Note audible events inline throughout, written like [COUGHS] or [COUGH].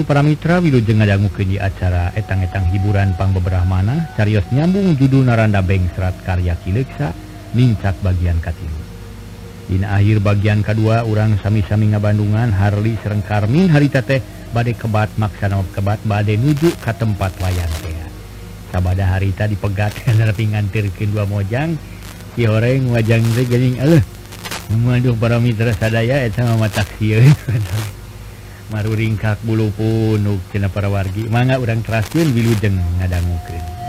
waktu para Mitra Wilujeng ngadanggu keji acara etang-etang hiburan Pang beberapa mana Carios nyambung judul Naranda Beng serat karya Kileksa Nincak bagian Katilu Di akhir bagian kedua orang sami-sami ngabandungan Harli Serengkarmin harita teh badai kebat maksana kebat badai nuju ke tempat wayang tea Sabada harita dipegat [LAUGHS] pingan tirkin dua mojang Kioreng wajang geling aduh para mitra sadaya eta mama taksi [LAUGHS] maruringkak bulu punuk Cina para wargi manga urang teraskeun wilujeng ngadangukeun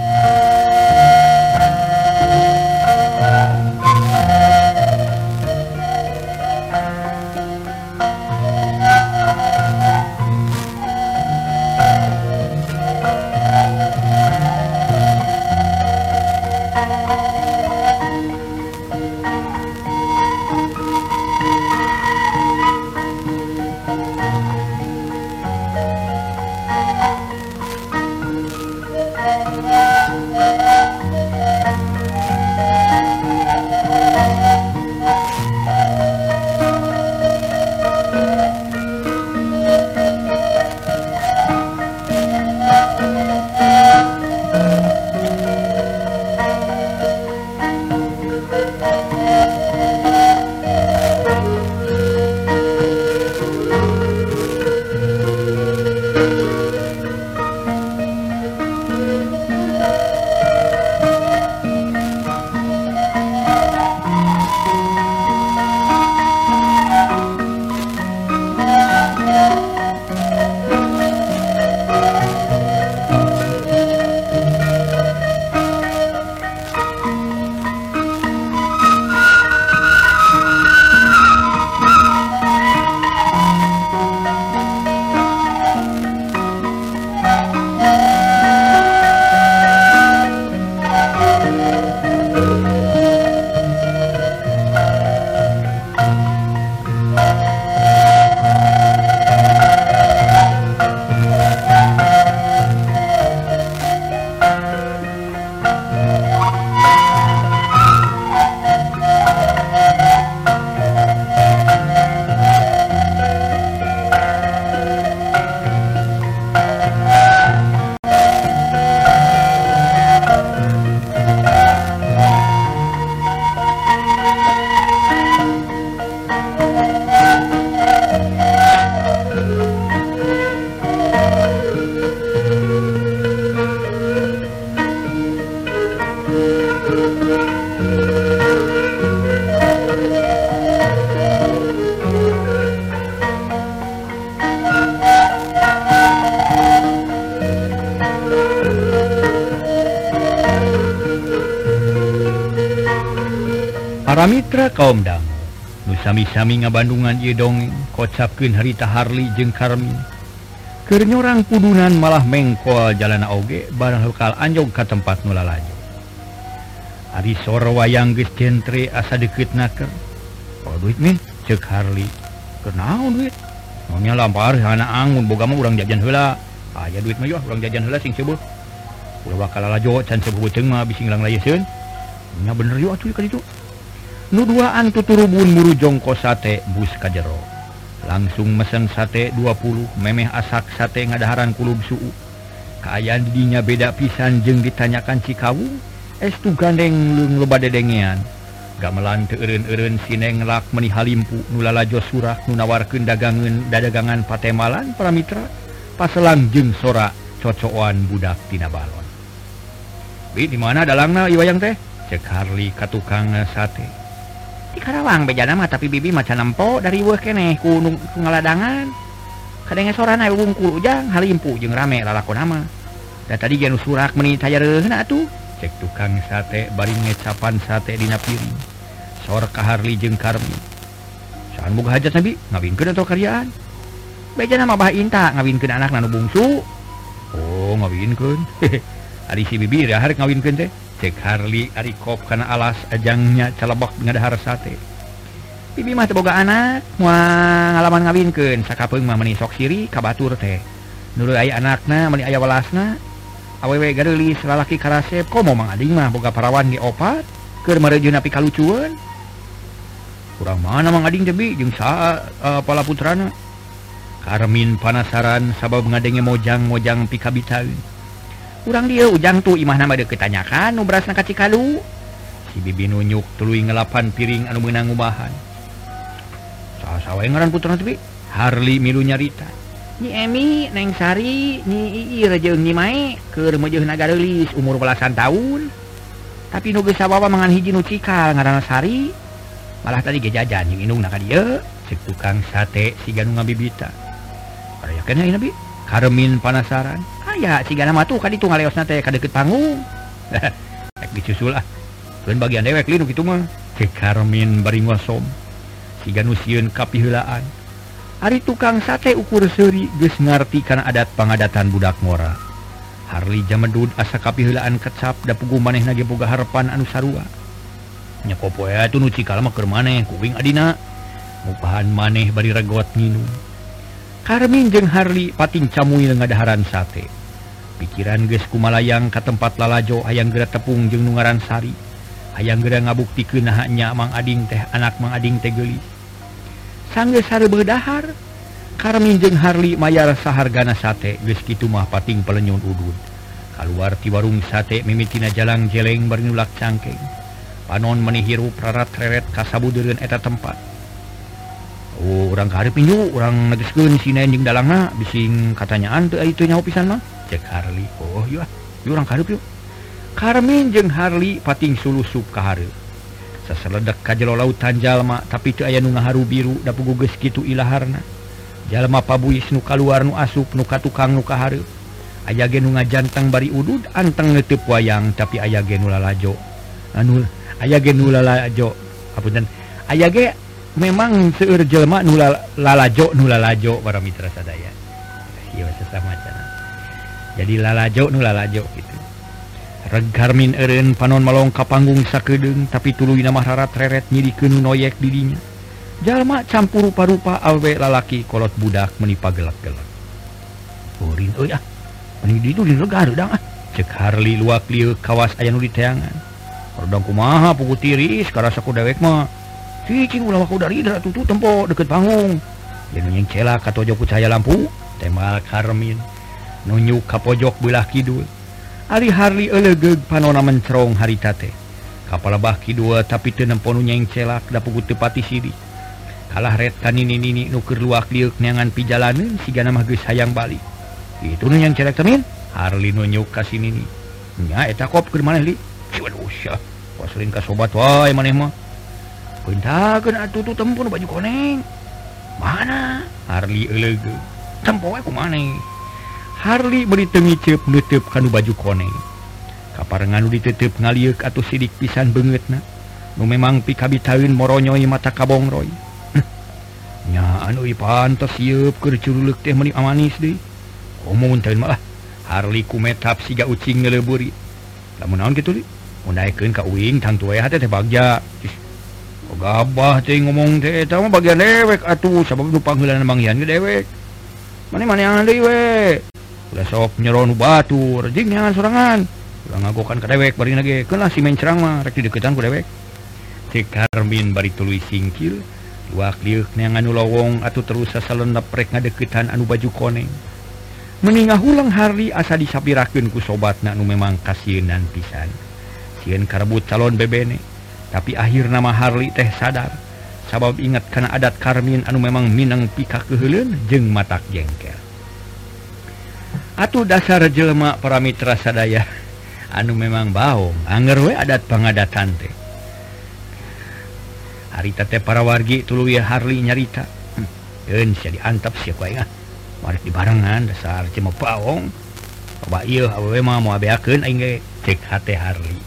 Para kaum dang nusami-sami ngabandungan ye dongeng kocapkin harita Harli jeung Karmi Kernyorang pudunan malah mengkoal jalan oge barang lokal anjog ke tempat nula laju. Ari soro wayang geus jentre asa deket naker. Oh duit nih cek Harli. Kenaon duit? Nanya lampar anak angun boga mah urang jajan heula. Ah, Aya duit mah yeuh urang jajan heula sing seubeul Ulah bakal lajo can seubeul mah bisi ngilang layeun Nya bener yeuh atuh ka ditu nuduaan tuturubun muru jongko sate bus kajjero langsung mesen sate 20 memeh asak sate ngadaharan kulub suu. Kayan didinya beda pisan jeng ditanyakan Cikawu estu gandeng lung loba dedengean? Gamelan teun-erun sinenglak meniha limpu nulalajo surah nunawarkeun dagangan dadagangan patemalan para Mitra paselang jeng sora cocoan budaktina balon. Di mana dalangna iwayang teh? Cekharli ka tukang sate. Karawang beja nama tapi bibi macan nempo dari buah kene kunung ngaladangan. Kadangnya sorana wungkul ujang halimpu jeng rame lalakon nama. Dan tadi janus surak meni aja atuh. Tuh cek tukang sate bari ngecapan sate dina piring. Sor kaharli jeng karmi. Saan buka hajat nabi? Ngawinkeun atau karyaan? Beja nama bah inta ngawinkeun anak nanu bungsu. Oh ngawinkeun. [LAUGHS] Ari si bibi dahar ngawinkeun teh. cek Harli Arikop karena alas ajangnya celebok ngadahar sate. Bibi mah teboga anak mua ngalaman ngawinkeun sakapeung mah meni sok siri ka batur teh nuluy aya anakna meni aya welasna. Awewe gareulis lalaki karasep komo mang ading mah boga parawan ge opat keur mareujeun api kalucuan kurang mana mang ading bi jeung saha uh, pala putrana. Karmin panasaran sabab ngadenge mojang-mojang pikabitaeun kurang dia ujang tuh Imah nama ketanyakan nubras nakaci kalu. Si bibi nunyuk tulu ngelapan piring anu menang ubahan. Salah sawa ngaran putra tapi Harli milu nyarita. Nyi Emi Neng Sari Nyi Ii Rejeung Nyi Mae ke remaja nagarelis umur belasan tahun tapi nuge sawawa mangan hiji nu cikal ngaran Sari malah tadi gejajan yang inung naka dia cek tukang sate si ganung ngabibita Karena ini nabi Karmin panasaran. ya si nama tuh kan itu ngaleos nate kadeket panggung. [LAUGHS] Ek dicusul ah lain bagian dewek linu gitu mah. Ke karmin bari ngosom Si nusieun kapihulaan. Ari tukang sate ukur seuri geus ngarti kana adat pangadatan budak ngora. Harli jamedud asa kapihulaan kecap da pugu maneh nage boga harapan anu sarua. Nyekop poe atuh nu cikal mah keur maneh kuing adina. Mupahan maneh bari regot nginum Karmin jeung Harli pating camuil ngadaharan sate. pikiran geskumalayang ke tempat lalajo ayam gera tepung jeung nugaransari ayam gera ngabukti kenahnya Mang Ading teh anak Mang Ading tegeli sangge sare berdahar Karmin jeung Harli Mayar sahargana sate geus kitu mah pating pelenyun udun. Keluar ti warung sate mimitina jalang jeleng bernulak cangkeng. Panon menihiru prarat reret kasabudureun eta tempat. Oh, orang karep pinju orang negeskeun sineun jeung dalangna bising katanyaan teu itu nyaho pisan mah. cek Harli Oh yuk, orang karep yuk. Karmin jeung Harli pating sulusup ka hareup saseledak ka jero lautan jalma tapi teu aya nu ngaharu biru da pugugeus kitu ilaharna. Jalma pabuis nu kaluar nu asup nu ka tukang nu kahareup aya ge nu ngajanteng bari udud anteng neueup wayang tapi aya ge nu lalajo. Anu aya ge nu lalajo. Apunten aya ge memang seueur jelema nu lalajo nu lalajo para mitra sadaya. Ieu sesama cenah. jadi lalajo nu lalajo gitu. Regarmin Eren panon melongka panggung sakedeng tapi tulu nama harat reret nyiriken noyek didinya. Jalma campur rupa-rupa awek lalaki kolot budak menipa gelak-gelak urin oh ya ini itu di regar dong ah. Cek Harli luak liu kawas ayah di teangan Rodong kumaha puku tiris karasa ku dewek mah. Cicing ulah waku dari tutu tempo deket panggung. Yang nyeng celak atau joku cahaya lampu Tembal karmin nunyu kapojok belah Kidul. Hari Harli elegeg panona mencerong haritate kapal bahki Kidul tapi tenemponunyang celak dapugu tepati sidi. Kalah retan ini nini nuker luak liuk neangan pijalan siga nama geus hayang balik itu nu yang celak temin Harli nunjuk ka si nini. Nya eta kop keur maneh li. Waduh waslin ka sobat wae maneh mah. Kuntakeun atuh tu tempun baju koneng. Mana? Harli elegeg. Tempo wae kumaneh Harli beritengicup nutup kan baju kone kaparengan ditutup ngaliuk atau sidik pisan banget nah nu memang pikabitaun moronyoi mata kabongroy [LAUGHS] nya anu pantas siup kerculuk teh meni amanis deh. Omong tahun malah Harli kumetap siga ucing ngeleburi. Lamun naon gitu di munaikin ka uing tang tuwe hati teh bagja. Gabah teh ngomong teh eta mah bagian dewek atuh sabab nu panggilan Mang Yan dewek. Mana mana deui we. sok nyeron Batur jangan serangan ngagokan ke dewek kelas ceramah deketan ku dewek. Cekarmin bari tulis singkil wakliuknya nganu lowong atau terus asa lendap rek ngadeketan anu baju koneng. Meningah ulang hari asa disapirakeun ku sobat anu memang kasienan pisan. Sieun karebut calon bebene tapi akhir nama Harli teh sadar. Sabab ingat karena adat Karmin anu memang Minang pika keheulun jeng matak jengkel. Atuh dasar jelma paramira sadaya. Anu memang bau Angerwe adat pengadatan teh harita teh para wargi tulu ya Harli nyarita. Hmm. bisa diantap siapa kue ya ah. Mari dibarengan dasar cuma pawong coba iya awewe mah mau abeakeun aing cek hate Harli.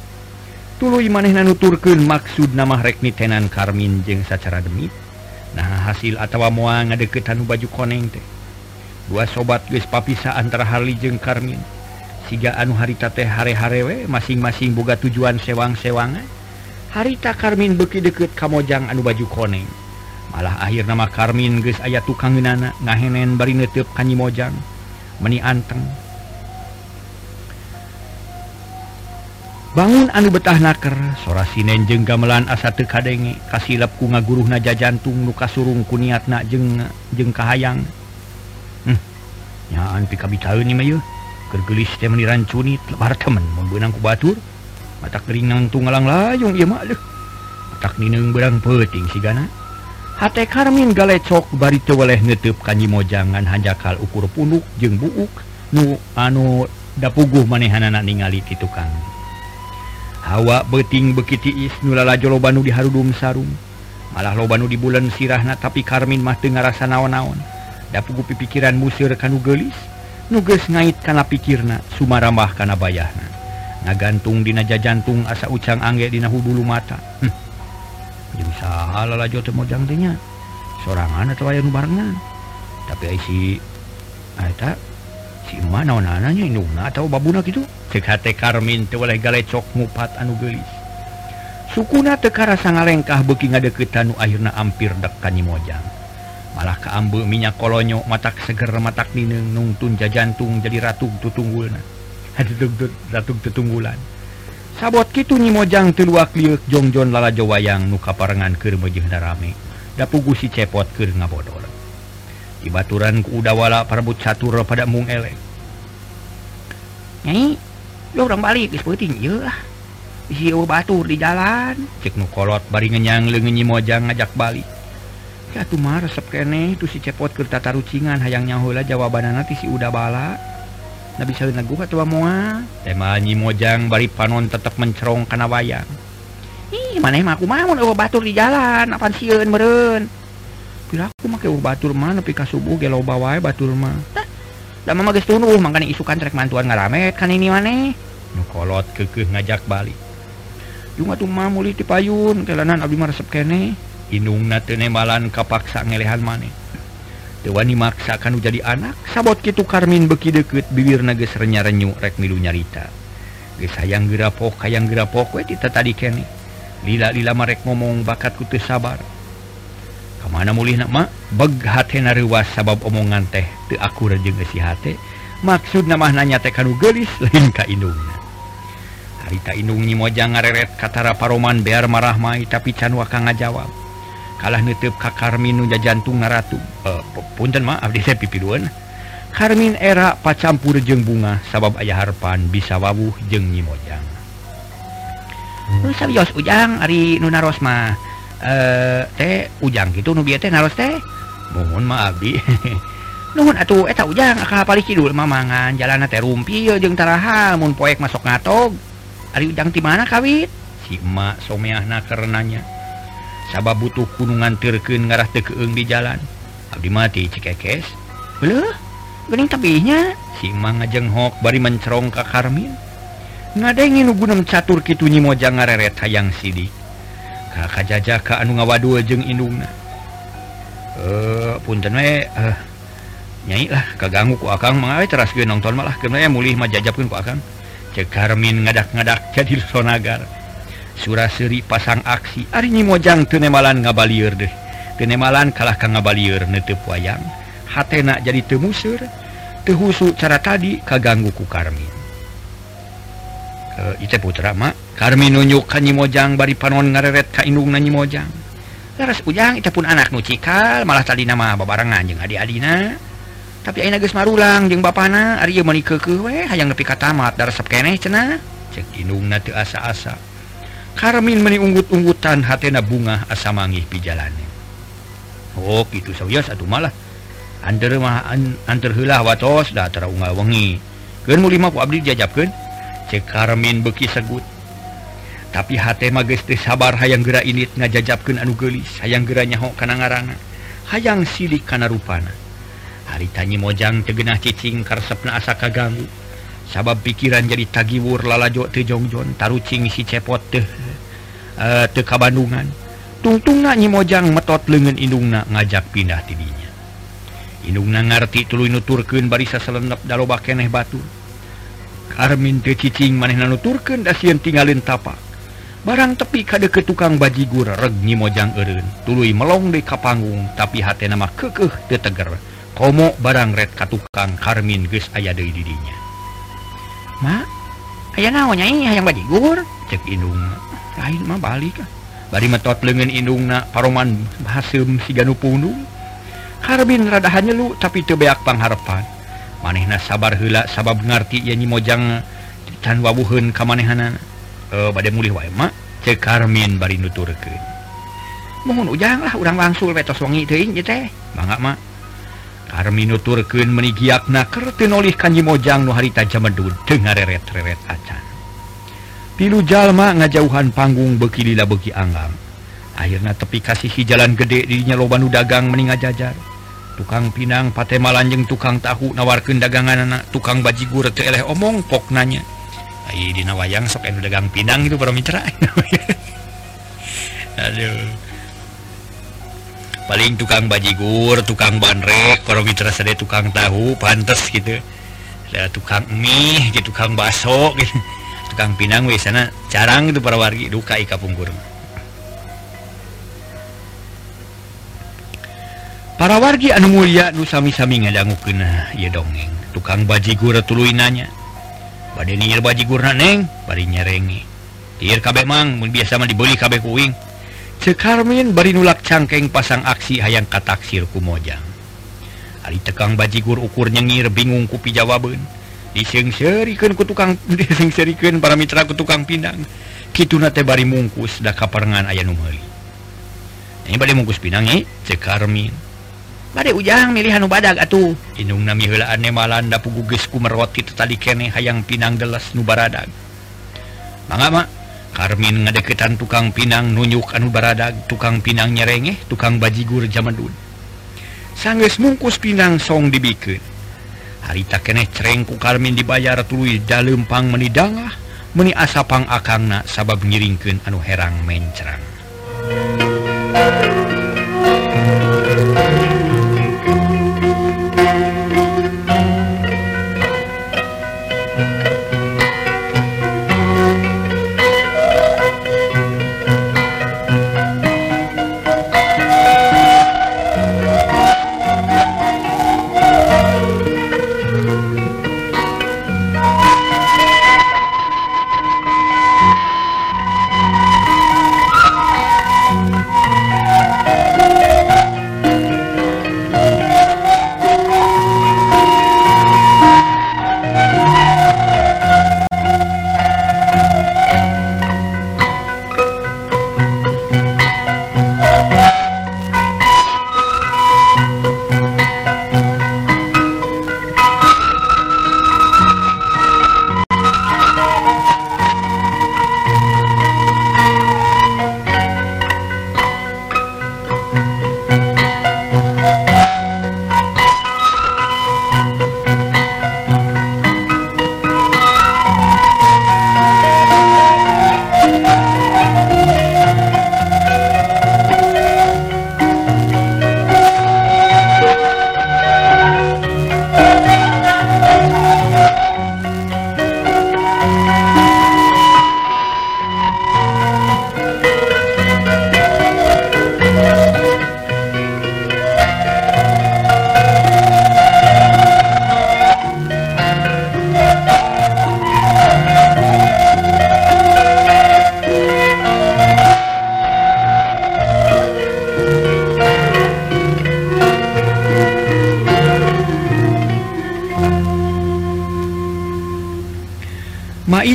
Tuluy manehna nuturkeun maksud nama rekni tenan Karmin jeung sacara demi nah hasil atawa mua ngadeketan baju koneng teh dua sobat guys papisa antara Harli jeung Karmin siga anu harita teh hare-harewe masing-masing boga tujuan sewang-sewangan. Harita Karmin beki deket Kamojang anu baju koneng. Malah akhir nama Karmin guys aya tukang nana ngahenen bari netup kanyi mojang. Meni anteng. Bangun anu betah naker sora sinen jeng gamelan asa teu kadenge. Kasilep ku ngaguruhna jajantung nu kasurung ku niatna jeung jeung kahayang. nyaan pika bitaeun ieu mah yeuh keur geulis teh mani dirancuni lebar temen mun beunang ku batur. Matak gering nangtung ngalang layung ieu mah deuh matak nineung beurang peuting sigana hate karmin galecok bari teu weleh neuteup ka mojangan hanjakal ukur punduk jeung buuk. Nu anu dapuguh manehanna ningali ti tukang. Hawa beting bekitiis nu lalajo loba nu diharudum sarung malah loba nu di bulan sirahna tapi karmin mah teu ngarasa naon-naon. dapugu pipikiran musir kanu gelis nuges ngait kana pikirna sumarambah kana bayahna ngagantung dinaja jantung asa ucang anggek dina hudulu mata. Hm. jangnya sorangan atawa aya nubarngan tapi isi tak si mana nya indungna atau babuna gitu hate Karmin teu weleh galecok ngupat anu geulis sukuna teu karasa ngalengkah beuki ngadeukeutan nu akhirna ampir dek ka Mojang. malah keambu minyak kolonyo matak seger matak nineng nungtunja jantung jadi ratu tutunggulan [LAUGHS] ratu tetunggulan sabot gitu nyimojang teluak liuk jongjon lala jowayang nuka parengan keur mejeh darame dapugu si cepot keur ngabodor di baturan ku udawala parbut catur pada mung elek. Nyai lo orang balik geus peuting. Ieu lah. Isi batur di jalan. Cek nu kolot bari ngenyang leungeun nyimojang ngajak balik. Yatuh resep kene itu si cepot kertata rucingan hayangnyahula jawabanana ti si udah bala. Nabi Salgu tua mua. Temanyi mojang bari panon tetap mencerong kana wayang. Ih mana aku mamun eueuh batur di jalan apaan sieun meureun? Pila aku make eueuh batur mah nepi ka subuh ge loba wae batur mah. Tah. Da mah geus tunuh mangkana isukan trek mantuan ngaramet kan ini maneh. Nu kolot keukeuh ngajak balik. Jung atuh mah mulih ti payun kelanan abdi mah resep kene Inung nalan kapaksa ngelehan maneh Dewan dimaksakan jadi anak sabot gitu Karmin beki deket bibir nages renya-renyu rek milu nyarita. Ge sayang gerapok kayang gerapok we kita tadi kene. Lila-lila marek ngomong bakat kutu sabar. Kemana mulih nama beghat nawas sabab omongan teh te aku rejeng si hati maksud nama nanya teh kanu gelis [LAUGHS] lain ka indungna harita indung nyi mojang ngareret katara paroman biar marah mai tapi can waka ngajawab. kalah nutup nuja jajantung ngaratu uh, eh, punten maaf di pipiduan Karmin era pacampur jeng bunga sabab ayah harpan bisa wawuh jeng nyimojang mojang. Ujang Ari Nuna Rosma eh teh ujang gitu nu teh naros teh. Mohon maaf di [LAUGHS] nuhun atuh eta ujang akal paling kidul mamangan jalan teh rumpi jeung taraha mun poek masuk ngatog Ari ujang ti mana kawit? Si emak someahna karenanya sabab butuh kunungan terken ngarah tekeung di jalan. Abdi mati cekekes. Bening tapinya? Simang ngajenghok bari mencerong ka Karmin ngadengin gunung catur kitu mojang ngareret hayang sidik. Kakak jajaka anu ngawadul jeung indungna. Eh punten we eh, nyai lah kaganggu ku akang. Mah teras gue nonton malah. Kena ya mulih mah jajapkeun ku akang. Cek Karmin ngadak-ngadak jadi [LAUGHS] sonagar Suraseri pasang aksi. Arinyi Mojang tenemalan ngabaliur deh. Tenemalan kalah ka ngabalir netep wayang hatena jadi temusur tehusu cara tadi kaganggu ku Karmin. E, Ite putra Karmin nunjuk kanyi Mojang bari panon ngareret ka indung nanyi Mojang. Laras ujang itu pun anak nu cikal malah tadi nama babarengan jeung adi-adina tapi ayeuna geus marulang jeung bapana ari ieu meuni keukeuh we hayang nepi ka tamat da resep keneh cenah. Cek indungna teu asa-asa. Karmin meni unggut-unggutan hatena bunga asamangi pijalane. Oh gitu saya atuh malah. Anter mah antar anter heula watos da tara unggal wengi. Keun muli mah ku abdi jajabkeun. Cek Karmin beki segut. Tapi hate mah geus teu sabar hayang geura init ngajajabkeun anu geulis, hayang geura nyaho kana ngaranna. Hayang silik kana rupana. Hari tanyi mojang teu cicing karesepna asa kaganggu. sabab pikiran jadi tagiwur lalajo tejongjon tarucing si cepot teh eh, uh, teka Bandungan tungtung nanyi mojang metot lengan indungna ngajak pindah tidinya indungna ngerti tulu nuturkeun barisa selendap daloba keneh batu. Karmin teu cicing maneh nuturkeun da sieun tinggalin tapak barang tepi kade ke tukang bajigur reg nyi mojang eureun. Tuluy melong deui ka panggung tapi hatena mah keukeuh teu teger. Komo barang red ka tukang Karmin geus aya deui didinya aya naonnya yang bajigur cek hidung lain mah balik ah. bari metot lengan indungna na paroman hasil si ganu punung harbin radahannya lu tapi tebeak pangharpan manehna sabar hela sabab ngerti ya nyimojang tan wabuhun kamanehanan e, badai mulih wae mak cek Karmin bari nuturkeun. Mohon ujang lah urang wangsul wetos wangi teuing ieu teh. Mangga mak. Armin nuturken menigiakna nolih oleh Kanji Mojang nuharita Jamedu dengar reret-reret acan. Pilu Jalma ngajauhan panggung bekilila beki anggam. Akhirnya tepi kasihi jalan gede dirinya lobanu dagang meninga jajar tukang pinang pate malanjeng tukang tahu nawarkan dagangan anak tukang bajigur teeleh omong pok nanya. Ayo dina wayang sok dagang pinang itu para mitra [LAUGHS] aduh. paling tukang bajigur tukang bandrek kalau mitra ada tukang tahu pantas gitu. Ada tukang mie gitu tukang baso gitu. Tukang pinang di sana jarang itu para wargi duka ika pungkur para wargi anu mulia nu sami-sami ngadangu kena ya dongeng tukang bajigur tuluy nanya badai nyer bajigur neng. Bari nyerengi. Tiar kabeh mang. Biasa mah dibeli kabeh kuing. cekarmin bari nulak cangkeng pasang aksi hayang kataksir kumojang Ali tekang bajigur ukur nyengir bingung kupi jawaban disingserken ku tukang [LAUGHS] disingserikan para mitra ke tukang pinang. Kituna teh bari mungkus da kaparengan aya numeli ini bari mungkus pinang eh? Cekarmin bari ujang milih anu badag atuh. Inung nami heulaan malanda pugugesku meroti tetali kene hayang pinang gelas nu baradag. Mangga mak. Karmin ngadeketan tukang pinang nunjuk anu baradag tukang pinang nyerenge tukang bajigur zamanun sangges mungkus pinang song dibiket harita keeh cerengku Karmin dibayar tulis dalempang menidangah meni asapang akangna sabab ngiringkeun anu herang mencerang.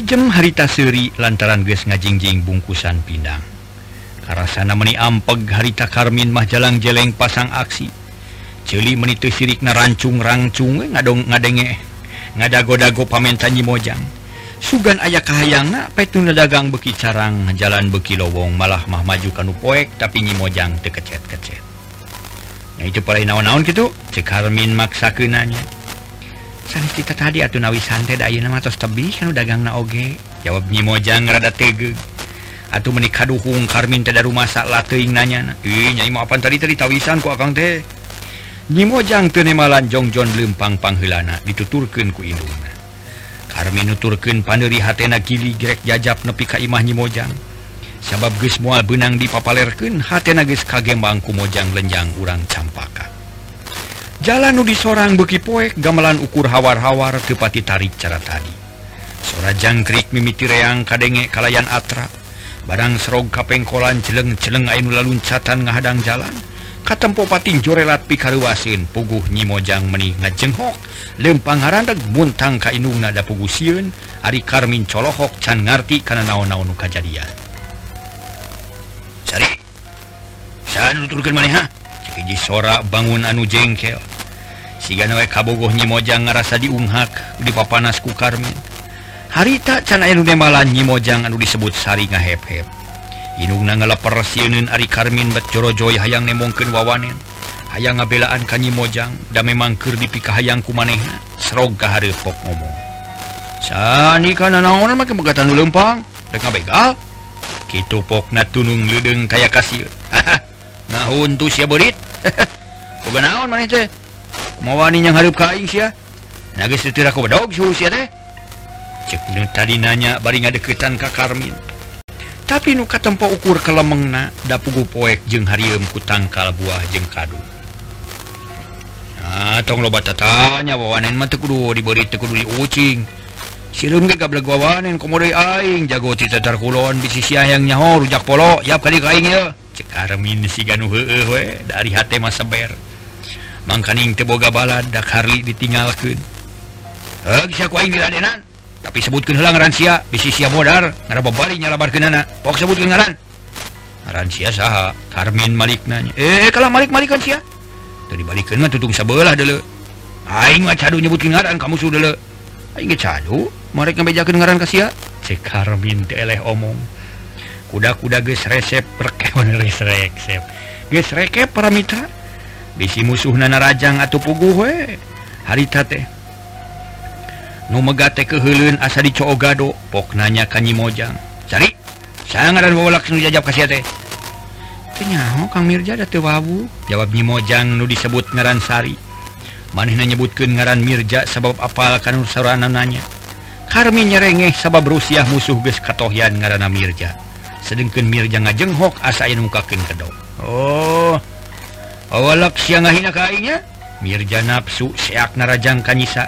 jem harita Suri lantaran guys ngajingjing bungkusan pindang. Karena meni ampeg harita Karmin mah jalan jeleng pasang aksi. Celi menitu sirik na rancung rancung eh, ngadong ngadenge ngadago-dago pamentanyi mojang. Sugan ayah kahayang petun dagang beki carang jalan beki lowong malah mah maju kanu poek tapi nyi mojang tekecet-kecet nah itu paling naon-naon gitu cek Karmin maksa kenanya san kita tadi atuh nawi santet ayeuna atas tebi kan dagangna oge. Jawab Nyi Mojang rada tege. Atuh menikah duhung Karmin teh rumah sakla teuing nanya. Ih nyai mah tadi tadi tawisan ku akang teh? Nyi Mojang teu nemalan jongjon leumpang pangheulana dituturkeun ku indungna Karmin nuturkeun paneuri hatena gili grek jajab nepi ka imah Nyi Mojang. Sabab geus moal beunang dipapalerkeun hatena geus kagembang ku Mojang lenjang urang campaka. jalan Nudi seorang beki poek gamelan ukur hawar-hawar tepati tarik cara tadi. Sora jangkrik mimiti reang kadenge kalayan atra. Barang serog kapengkolan jeleng-jeleng ainu laluncatan ngahadang jalan. Katempo pating jorelat pikaruasin puguh nyimojang meni ngajenghok. Lempang harandeg muntang kainung nada pugu ari karmin colohok can ngarti kana naon-naon nu kajadian. Sari. Saha nuturkeun ha? hiji sora bangun anu jengkel. Siwe kabogohnya mojang ngerasa diunghak di papanas ku Karmin harita canalan nyimojang anu disebut Sari ngahephep. Inung ngeleper siun Ari Karmin betjorojoy hayang nemongken wawanen. Hayang ngabelaan kanyi mojang dan memangker dipikah hayangku maneh serog pok ngomong. Sani karena naon make pegatan lempang? Dengan begal gitu pokna tunung ludeng kayak kasih [LAUGHS] nahun nah untuk si berit [LAUGHS] naon mauwani yang aing sia? ya nagis itu aku bedog suhu sia teh. Cek nu tadi nanya bari ngadeketan ka Karmin. Tapi nu katempo ukur kelemengna da pugu poek jeung harieum ku tangkal buah jeung kadu. nah tong loba tatanya wawanen mah teu kudu diberi teu kudu diucing Sireum ge gablek wawanen komodoy aing jago ti tatar kulon bisi siah yang nyaho rujak polo yap kali aing ya. dari masaber teu teboga balad Harli ditinggalkan tapi sebutkan hilang rasia bisisia modar Ngaran. Rasia saha Karmin Malik nanya. Eh, eh kalau Malik Malik kan sia. Tadi balik kena tutung sebelah dulu aing mah cadu nyebut ngaran kamu sudah le aing cadu mereka bejakeun ngaran ka sia. Cek Karmin teh eleh omong. kuda-kuda geus resep perke paramita bisi musuh nana Rajang atau pugu we harita teh. Numegate kehelun asa dicogado pok nanya kanyi mojang cari sangat dan nu jajab kasih teh. Kenyaho Kang Mirja ada tewabu jawab Nyi Mojang nu disebut ngaran Sari. Manehna nyebutkeun ngaran Mirja sabab apal kan saranana nanya. Karmi nyerengeh sabab Rusia musuh geus katohian ngaranna Mirja. sedangkan Mirja ngajenghok asain mukakin kedo Oh. Awalak siang ngahina kainya Mirja nafsu seak narajang kanyisa.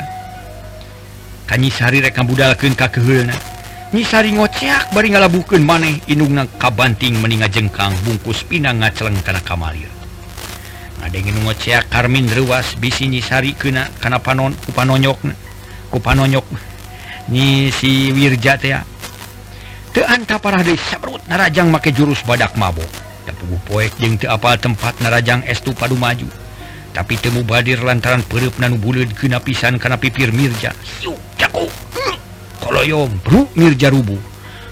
Kanyisari rekam budalkeun ka keheulna. Nyisari ngoceak bari ngalabukeun maneh indungna kabanting meninga jengkang bungkus pinang ngaceleng kana kamalir. Ngadengin ngoceak Karmin ruas bisi nyisari kena kana panon kupanonyok kupanonyok ni si Wirja teh teanta parah sabrut narajang make jurus badak mabok pugu poek jeung teapal tempat narajang estu padu maju tapi temu badir lantaran perup nanu bulut kena pisan karena pipir Mirja. Kalauyong hmm, bro Mirja rubu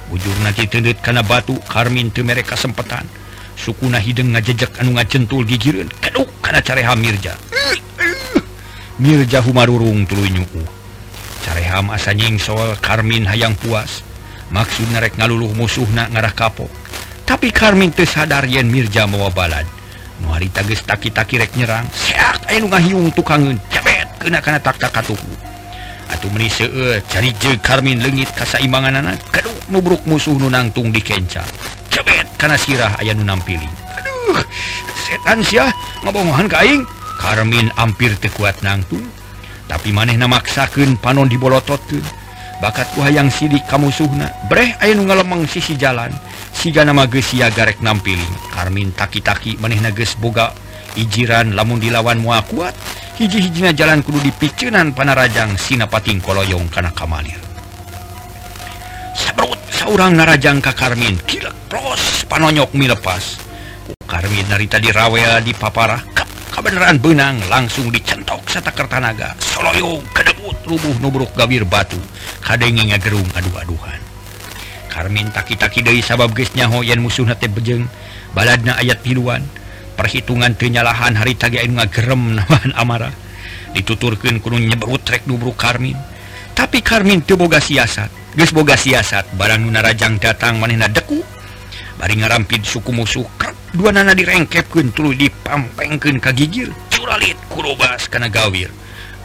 ujur nanti tendit karena batu karmin te mereka sempetan sukuna hidung ngajejak anu ngacentul gigirin keduk karena careha Mirja. Mirja humarurung tuluy nyuku careham asa nying soal karmin hayang puas. maksud narek ngaluluh musuhna ngarah kapok. Tapi Karmin tersadar yen Mirja mawa balad muhari tages taki-taki rek nyerang. Seak ayo ngahiung tukangeun cebet kena kana tak tak katuku atuh meni eh, cari je Karmin leungit ka anak. Keduk nubruk musuh nu nangtung dikenca cebet kana sirah aya nunampili aduh setan siah ngabongohan ka aing. Karmin ampir teu kuat nangtung. Tapi manehna maksakeun panon dibolototkeun bakat wayang sidik kamu suhna aya nu ngalemeng sisi jalan. Siga nama gesia garek nampiling Karmin taki-taki meneh nages boga. Ijiran lamun dilawan mua kuat. Hiji-hijina jalan kudu dipiceunan panarajang sinapating koloyong kana kamalir sabrut seorang narajang ka Karmin. Kilek pros panonyok milepas. Karmin dari tadi rawea di paparah kebenaran benang langsung dicentok serta kertanaga soloyong nyabut rubuh nubruk gabir batu. Kadangnya gerung aduh-aduhan Karmin taki-taki dari sabab gesnyaho yang musuh nate bejeng. Baladna ayat piluan perhitungan kenyalahan hari tagi anu ngagerem nahan amarah. Dituturkan kudu nyebrut trek nubruk Karmin. Tapi Karmin teu boga siasat. Geus boga siasat barang nu narajang datang manehna deku. Bari ngarampid suku musuh krek dua nana direngkepkeun tuluy dipampengkeun ka gigir. Curalit kurobas kana gawir.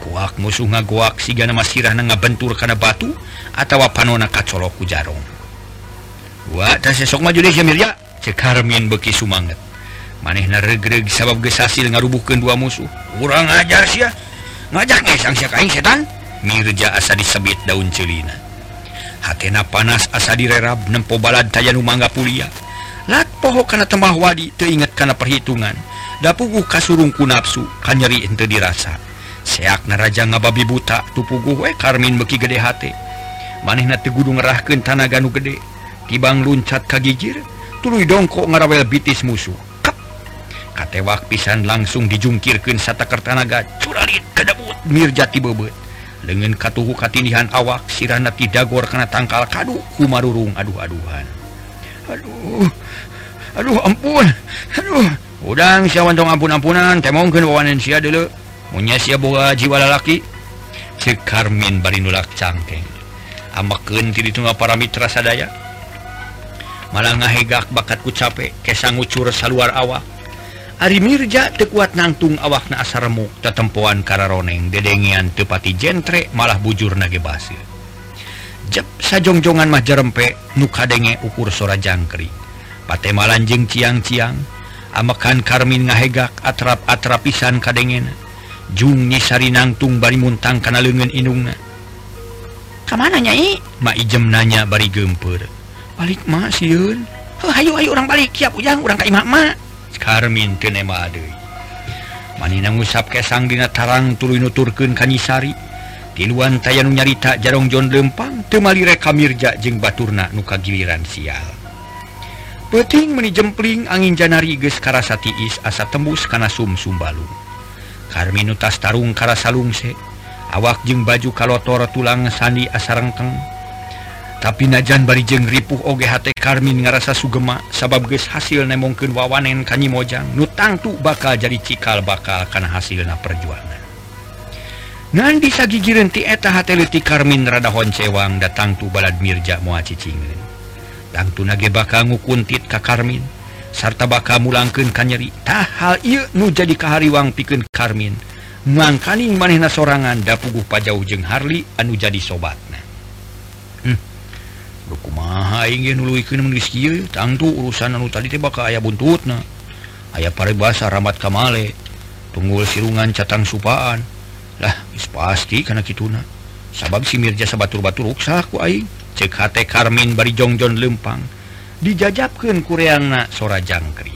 kuak musuh ngaguak siga nama sirah na ngabentur kana batu atawa panona kacolok ku jarong. Wa tas sok maju deh Mirja cek Harmin beki sumanget maneh na regreg sabab geus hasil ngarubuhkeun dua musuh. Kurang ajar sia. Ngajak ngesang sia kaing setan. Mirja asa disebit daun celina. Hatena panas asa direrab nempo balad tayanu mangga pulia. Lat poho kana tembah wadi teu inget kana perhitungan. Dapuguh kasurung ku nafsu kanyeri ente dirasa. seak naraja ngababi buta tupugu we eh, Karmin beki gede hati. Maneh na tegudu ngerahkan tanah ganu gede. Tibang luncat kagijir tuluy dongkok ngarawel bitis musuh. Kep. katewak pisan langsung dijungkirkan satakertanaga curalit kedebut mirjati bebet. Lengan katuhu katindihan awak sirana tidagor kena tangkal kadu kumarurung aduh-aduhan. Aduh aduh ampun aduh. Udang siawan dong ampun-ampunan temongkeun wawanan sia dulu punya si boga jiwa lalaki si Karmin Barinulak cangkeng. Amakeun ti ditunggal para mitra sadaya. Malah ngahegak bakatku capek kesang ngucur saluar awak. Ari Mirja tekuat nangtung awak na asar remuk tetempuan kararoneng dedengian tepati jentre malah bujur nage basir. Jep sajongjongan mah jerempe nu kadenge ukur sora jangkri patemalanjing ciang-ciang amakan Karmin ngahegak atrap-atrapisan kadengena. Jung Junisari nangtung bari muntang kana lengan inungna. Kamana nyai? Ma ijem nanya bari gemper. Balik ma siun. Oh, ayo hayu orang balik. Siap ujang orang ka imam ma. Karmin teu nema deui. manina ngusap kesang dina tarang tuluy nuturkeun kanisari tiluan tayanu nyarita jarong John lempang temali reka mirja jeung baturna nuka giliran sial. Peuting meni jempling angin Janari karasa tiis asa tembus kana Sum balung. Karminutas Tarung Kara Salungse awak jeung baju kalotor tulang Sandi asarengkeng tapi najan bari jeng ripuh OGHT Karmin ngerasa sugema sabab ges hasil nemongken wawanen kanyi mojang nutangtu bakal jadi cikal bakal karena hasil na perjuangan Nan bisa gigi renti eta hateliti Karmin rada honcewang datang tu balad Mirja moa cicingin. Tangtu nage bakal ngukuntit ka Karmin. sarta bakal mulangken kan nyeritahhal nu jadi kahariwang piken Karmin. Mangkaning manehna sorangan da puguh pajauh jeung Harli anu jadi sobatna. Hmm. Tangtu urusan anu tadi bakal aya buntut na aya pare bahasa ramat Kamale. Tunggul sirungan catang supaan. Lah pasti karena kituna. Sabab si Mirja sabatur-batu ruksaku Aing. Cek hate Karmin bari Jongjon lempang. dijajabkan kureangna sora jangkrik.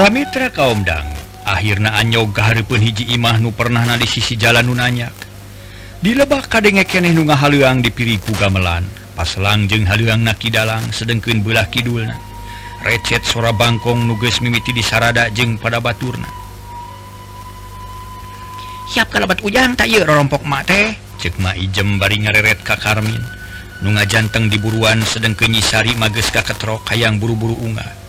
para Mitra kaumdang akhirnya anyogaharipun hiji Imah nu pernah na di sisi jalan nunanyak kadenge-keneh nunga haluang dipiriku gamelan paslang jeung haluang naki dalang sedengkeun belah kidulna. Recet sora Bangkong nuges mimiti di sarada jeung pada baturna. Siap kalabat ujang tak rompok mate cekma ijem bari ngareret ka Karmin. Nunga janteng diburuan sedeng kenyisari mages ka ketrok hayang buru-buru unga.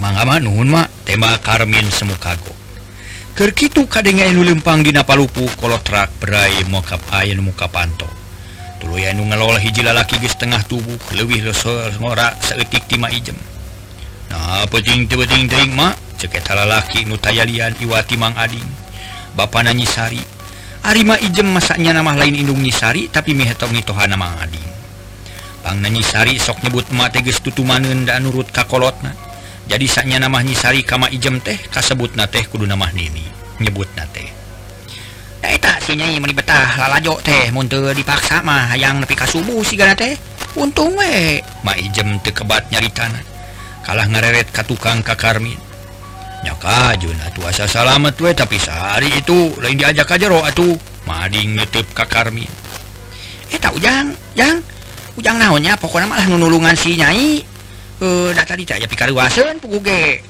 mangamanunma tema Karmin Semukagokerkitu kadengalu lempang di Napalupu kolotrak berai mokap air muka panto tuluyan ngelola hiji lalaki di setengah tubuh lebih ngora seetik tima ijem. Nah peting peting ting mak ceket lalaki nutayalian iwati mang ading. Bapak nanyisari Arima ijem masaknya nama lain indung nyisari tapi mihetong nitohan nama ading. Bang nanyisari sok nyebut ma teges tutumaneun dan nurut kakolotna jadi saknya nama nyisari kama ijem teh kasebut na teh kudu nama nini nyebut na teh. Eta sinya meni betah lalajo teh muntul dipaksa mah hayang nepi ka subuh sigana teh untung we. Ma ijem teu kebat nyaritana kalah ngareret ka tukang ka Karmin nyaka juna tuasa salamet we tapi sehari itu lain diajak ka jero atuh mading ngeteup ka Karmin eta ujang jang ujang naonnya pokoknya malah nunulungan si nyai. tadi data ditanya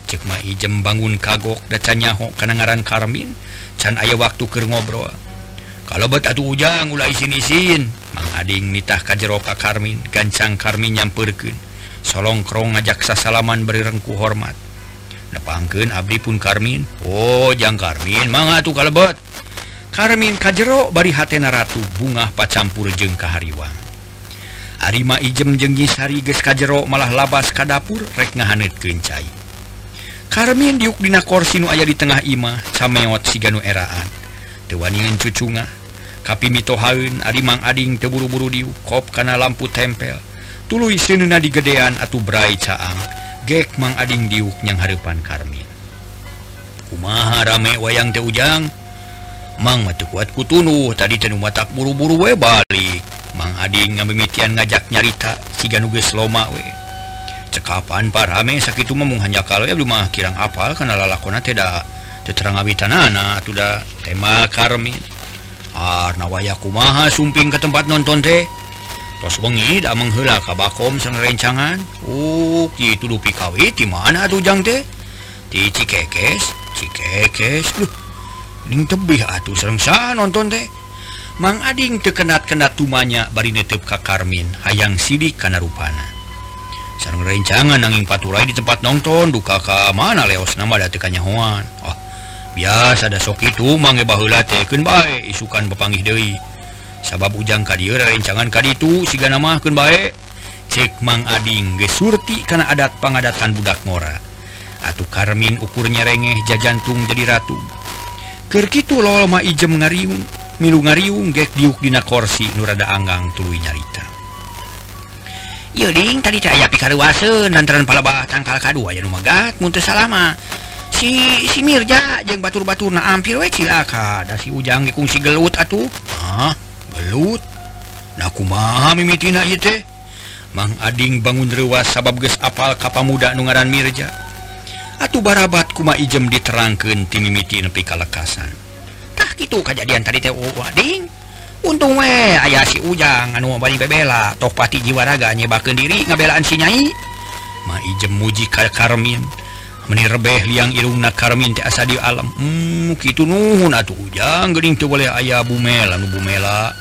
cekma ijem bangun kagok dacanyaho karena ngaran karmin. Can aya waktu ke ngobrol. Kalau bet atuh ujang ulah isin-isin. Mang ading nitah ka karmin gancang karmin nyamperkeun. Solongkrong ngajak sasalaman beri rengku hormat. Nepangkeun abdi pun karmin. Oh jang karmin mangga atuh kalebet. Karmin kajero bari hatena ratu bungah pacampur jeung kahariwang Arima ijem jenggisari geska jero malah labas ka dapur rek ngahanet kencai Karmin diukdina korsinu aya di tengah Imah cameot siganu eraan. Tewaningan cucunga kapi mitohaun Arimang ading teburu-buru diuk kop kana lampu tempel. Tulu sinuna digedean atau brai caang. Gek mang ading diuk yang harapan Karmin. Kumaha rame wayang teh ujang? Mang kuat kutunuh tadi ten matak buru-buru we balik. Mang Ading ngamimitian ngajak nyarita siganuges loma we. Cekapan parame sakit memung hanya kalau ya rumah kirang apal karena lalakona tidak teterang habitan anak sudah tema karmin Arna waya kumaha sumping ke tempat nonton teh? Tos bengi dah menghela kabakom sang rencangan. Uh gitu dupi kawit di mana atuh jang teh? Di cikekes. Cikekes duh. tebih atuh serengsa nonton teh. Mang Ading tekenat-kenat tumanya bari netep ka Karmin hayang sidik kana rupana. Sareng rencangan nanging paturai di tempat nonton duka ka mana leos nama da teu kanyahoan oh biasa da sok itu mangge baheula teh keun bae isukan bepanggih deui. Sabab ujang ka dieu rencangan ka ditu sigana nama keun bae. Cek Mang Ading geus surti kana adat pangadatan budak ngora atuh Karmin ukurnya rengeh jajantung jadi ratu. gitu lolama ijem ngariung, milu ngariung gek diukdina korsi nurada Anggang tuluy nyarita. Yuding tadi caya pikarwasen lantaran palaba tangkal kadua ya numagat muntah salama. Si si Mirja jeng batur-batur na ampir we cilaka da si ujang dikungsi gelut atuh. Ah gelut? Nah kumaha mimitina ieu teh? Mang Ading bangun rewas sabab geus apal kapamuda nu ngaran Mirja. Atuh barabat kuma ijem diterangkan timimiti nepi kalekasantah gitu kejadian tadi teh oh, oh, wading untung we ayah si ujang anu balik bebela toh pati jiwaraga nyebakeun diri ngabelaan si nyai. Ma ijem muji ka karmin meni rebeh liang irungna karmin teh asa di alam. Hmm kitu nuhun atuh ujang geuning teu boleh aya bumela nu bumela.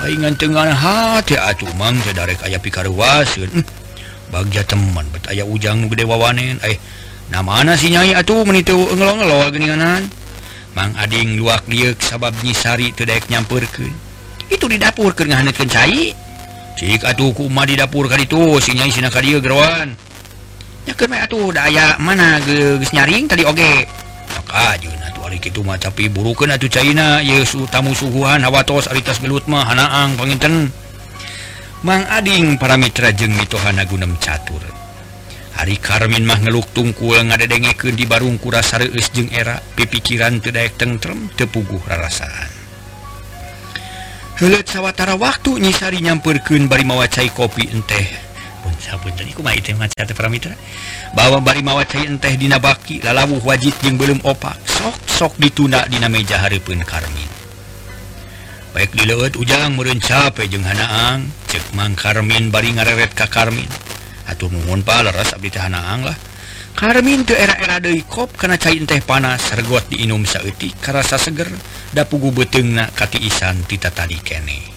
Paingan tengan hati atuh mang teh darek aya pikaruaseun hmm, bagja teman bet aya ujang nu gede wawanen. Eh namana mana nyai atuh menitu ngelong-ngelol geninganan. Mang Ading luak liuk sabab nyisari tedaik nyampurkeun itu di dapur keur ngahaneutkeun cai. Cik atuh ku di dapur kali itu si nyai sina kadieu geroan. Gerawan ya keur atuh da aya mana geus nyaring tadi oge. Maka jeung atuh ari kitu mah tapi burukeun atuh caina. Ieu su tamu suguhan hawatos aritas ari tas gelut mah hanaang panginten. Mang Ading para mitra jeung mitohana gunem catur. hari Karmin mah ngeluk tungkul ngada dengeken di barung kurasarius jeung era pipikiran tedayak tentrem tepuguh rarasaan. Sawwatara waktu nyisari nyampurken bari mawacai kopi enteh. Bahwa bari mawacai enteh Di baki lalawu wajib yang belum opak sok-sok ditunda Dina meja hari pun Karmin. Baik dileut ujang merencap jeung Hanaang cek mang Karmin bari ngareret ka Karmin. atau mohon pala abdi teh lah. Karmin teu era-era deui kop kana cain teh panas sergot diinum sauti karasa seger da pugu beuteungna kati isan ti tadi keneh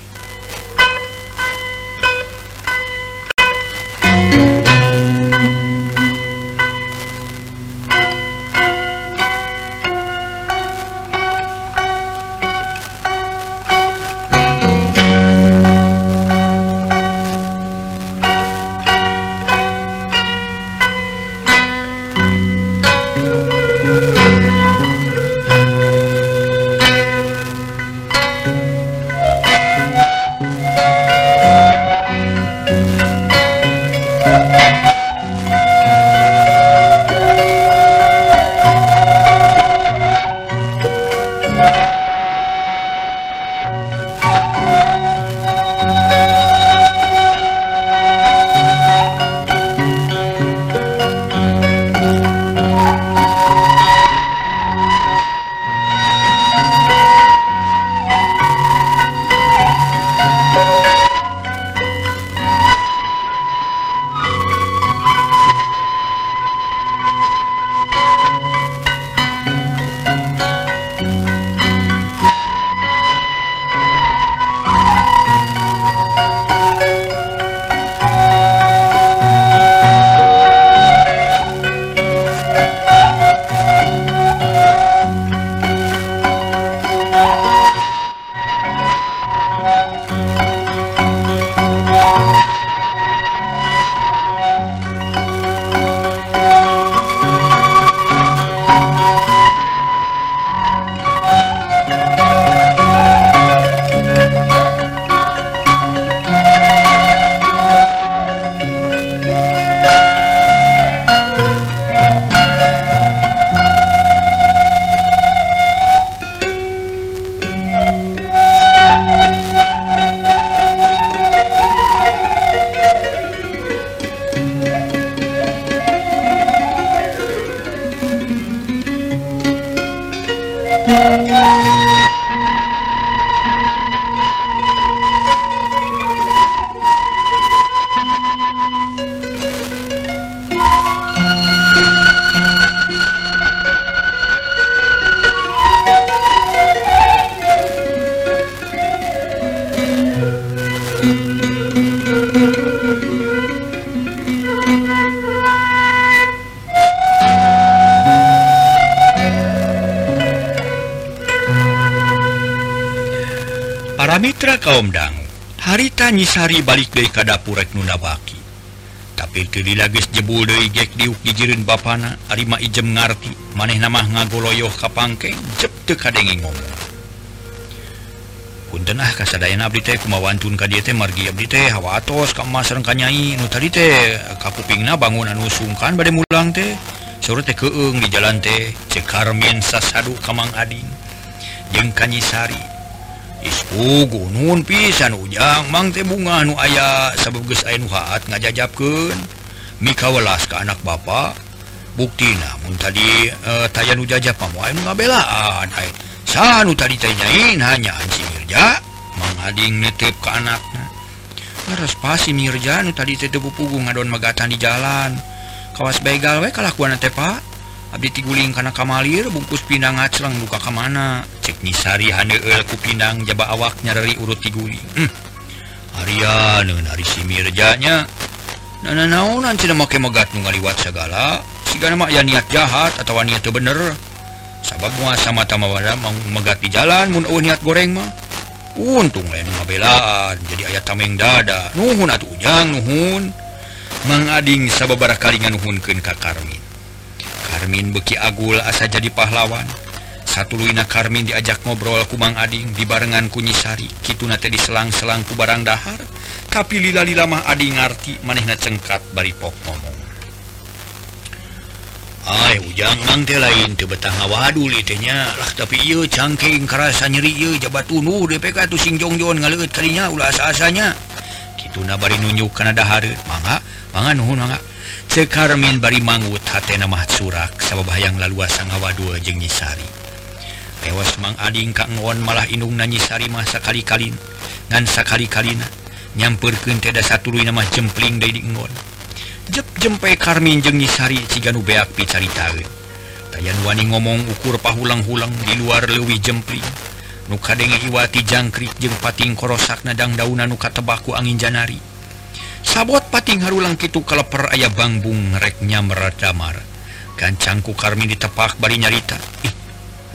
kaumdang harita nyisari balik dari kadapurek nunabaki. Tapi tadi lagi jebul dari gek diuk dijirin bapana Arima ijem ngarti maneh nama ngagoloyoh kapangkeng jep teu kadenge ngomong. Punten ah kasadayan abdi teh kumawantun ka dieu teh margi abdi teh hawa atos ka emas sareng ka nyai nu tadi teh kapupingna bangun anu sungkan bade mulang teh sore teh keung di jalan teh cekarmin Carmen sasadu kamang ading jeung kanyisari ispugu nun pisan ujang. Mangte bunga nu aya sabab gesainhat ngajajabken Mika welas ke anak bapak bukti namun tadi eh, uh, tayan ngabelaan pamuabelaan san tadi tanyain hanya Anji Mirja. Mengading netip ke anaknya harus pasti Mirjanu tadi tetebu pugu ngadon magatan di jalan. Kawas begal we kalakuan tepak Abdi tiguling karena kamalir bungkus pinang ngacreng buka kemana ceknisari handeku pinang jaba awaknya dari urut tiguling hmm. Arya dari simirjanya naonan oh, make megat ngaliwat segala. Jika nama ya niat jahat atau niat itu bener. Sabab muasa mata mawada mau megat di jalan mun oh, niat goreng mah. Untung lain ngabelaan jadi ayat tameng dada. Nuhun atuh ujang nuhun. Mengading sababara kalingan nuhun ke kakarmin Karmin beki agul asa jadi pahlawan. Satu Luina Karmin diajak ngobrol kumang Ading di barengan kunyisari. Kitunate di selang-selang ku barang dahar. Tapi lila-lila mah Adi ngarti manehna cengkat bari pok ngomong. Ay ujang mangte lain teu betah ngawadul itenya lah tapi ieu cangking kerasa nyeri ieu jabat unu DPK tu sing jongjon ngaleut kalinya ulah asa-asanya. Kituna bari nunjuk kana dahar mangga mangga nuhun mangga. cekarmin bari manggut hatmah surak sababaang lalua sang ngawadua jeng nyisari. Tewas mang Ading Kangon malah inung nanyisari masa kali-kalin ngansa kali-kalina nyamperken teda satu nama jempling dari dingon jep jempe Karmin jeng ciganu beak picarita tayan wani ngomong ukur pahulang-hulang di luar lewi jempling. Nuka denge iwati jangkrik jeng pating korosak nadang daunan nuka tebaku angin janari. sabot pating harulang itu kalaper ayah bangbung reknya meradamar gancangku Karmin ditepak bari nyarita. Ih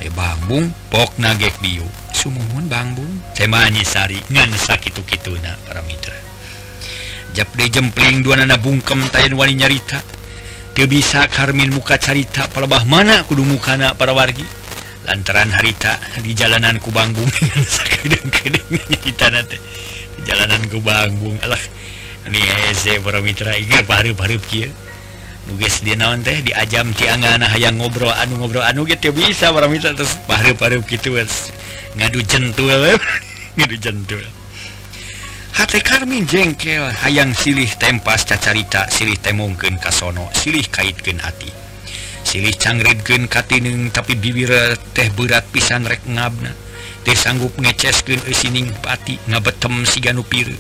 eh, bangbung pok nagek bio sumuhun bangbung. Temanya sari ngan sakitu kituna para mitra. Japde jempling dua nana bungkem tayan wani nyarita. Ke bisa Karmin muka carita palebah mana kudu mukana para wargi. Lantaran harita di jalanan ku bangbung [LAUGHS] di jalanan ku bangbung. Alah mitra eh, naon teh di ajam tiangan yang ngobrol anu ngobrol anu gitu bisa para mitra terus. Paru-paru gitu eh, ngadu jentul eh. [LAUGHS] ngadu jentul. Hati karmin jengkel hayang silih tempas cacarita silih temongkeun kasono silih kaitkeun hati. Silih cangridkeun katineng tapi bibir teh berat pisan rek ngabna. Teh sanggup ngeceskeun eusining pati ngabetem si ganupir.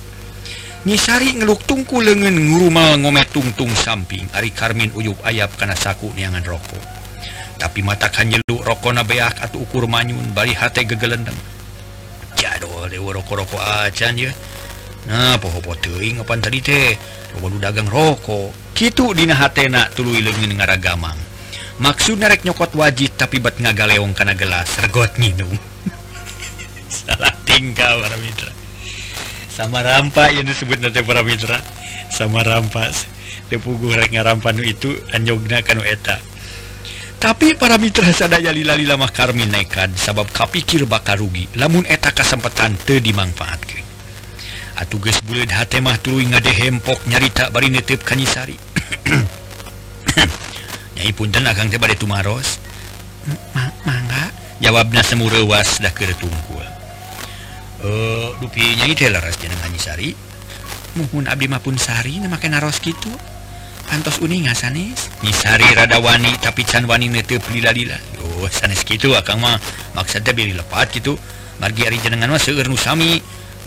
nyisari ngeluk tungku lengan ngurumal ngomet tungtung samping. Ari Karmin uyub ayap karena saku niangan rokok. Tapi mata kanyeluk rokok na beak atau ukur manyun bari hati gegelendeng. Jadol dewa rokok-rokok acan ya. Nah poho-poho teuing ngapan tadi teh loba dagang rokok. Kitu dina hatena tuluy leungeun ngaragamang. Maksud narek nyokot wajib tapi bat ngagaleong kana gelas regot nginum [LAUGHS] salah tinggal para mitra. sama rampa yang disebut nanti para Mitra. Sama rampas tepugu ngarampan itu anjogna kanu eta. Tapi para Mitra sadaya lila-lila mah karmi nekad sabab kapikir bakar rugi. Lamun eta kesempatan Atuh geus atuges hate mah tuluy ngade hempok nyarita bari netep kanyisari. [COUGHS] Nyai punten akang teh bade tumaros. Mangga jawabna semurewas dah keur tungkul. Eh, uh, dupinya Lasari muhun Abdi mapun Sari memakai naros gitu. Antos uning Nyisari Nisari radawani tapi can wani pelila-lila oh sanes gitu akang mah maksudnya beli lepat gitu. Margi ari jenengan mah seueur nu sami.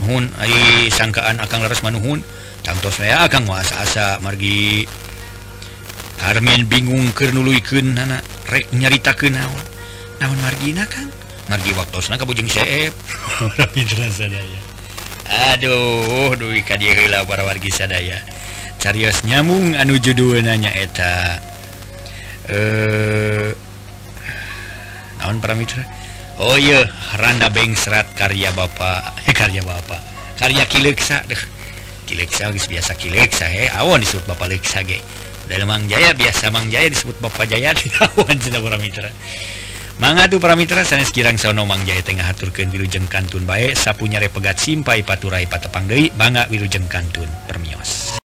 Nuhun ai sangkaan akang laras manuhun tangtos saya akang mah asa-asa margi Armin bingung keur nuluykeun anak rek nyaritakeun naon. Naon margina kang? ngergi waktu kabujeng seep Aduh duwi kadila para wargi sadaya carios nyamung anu judul nanya eta. Eh naon paramitra Oh iya randa bengsrat karya Bapak [LAUGHS] eh, karya Bapak karya kileksa deh. Kileksa biasa kileksa he. Awan disebut Bapak leksa ge. Dari Mang Jaya biasa Mang Jaya disebut Bapak Jaya. Di [LAUGHS] awan cina paramitra mangatu paramira sanes kirang sonomang Jaya Tengah haturkan wilujeng Kantun baik sapunyare pegat Simpai Paturai Patepang deui Bangga wilujeng Kantun Permios.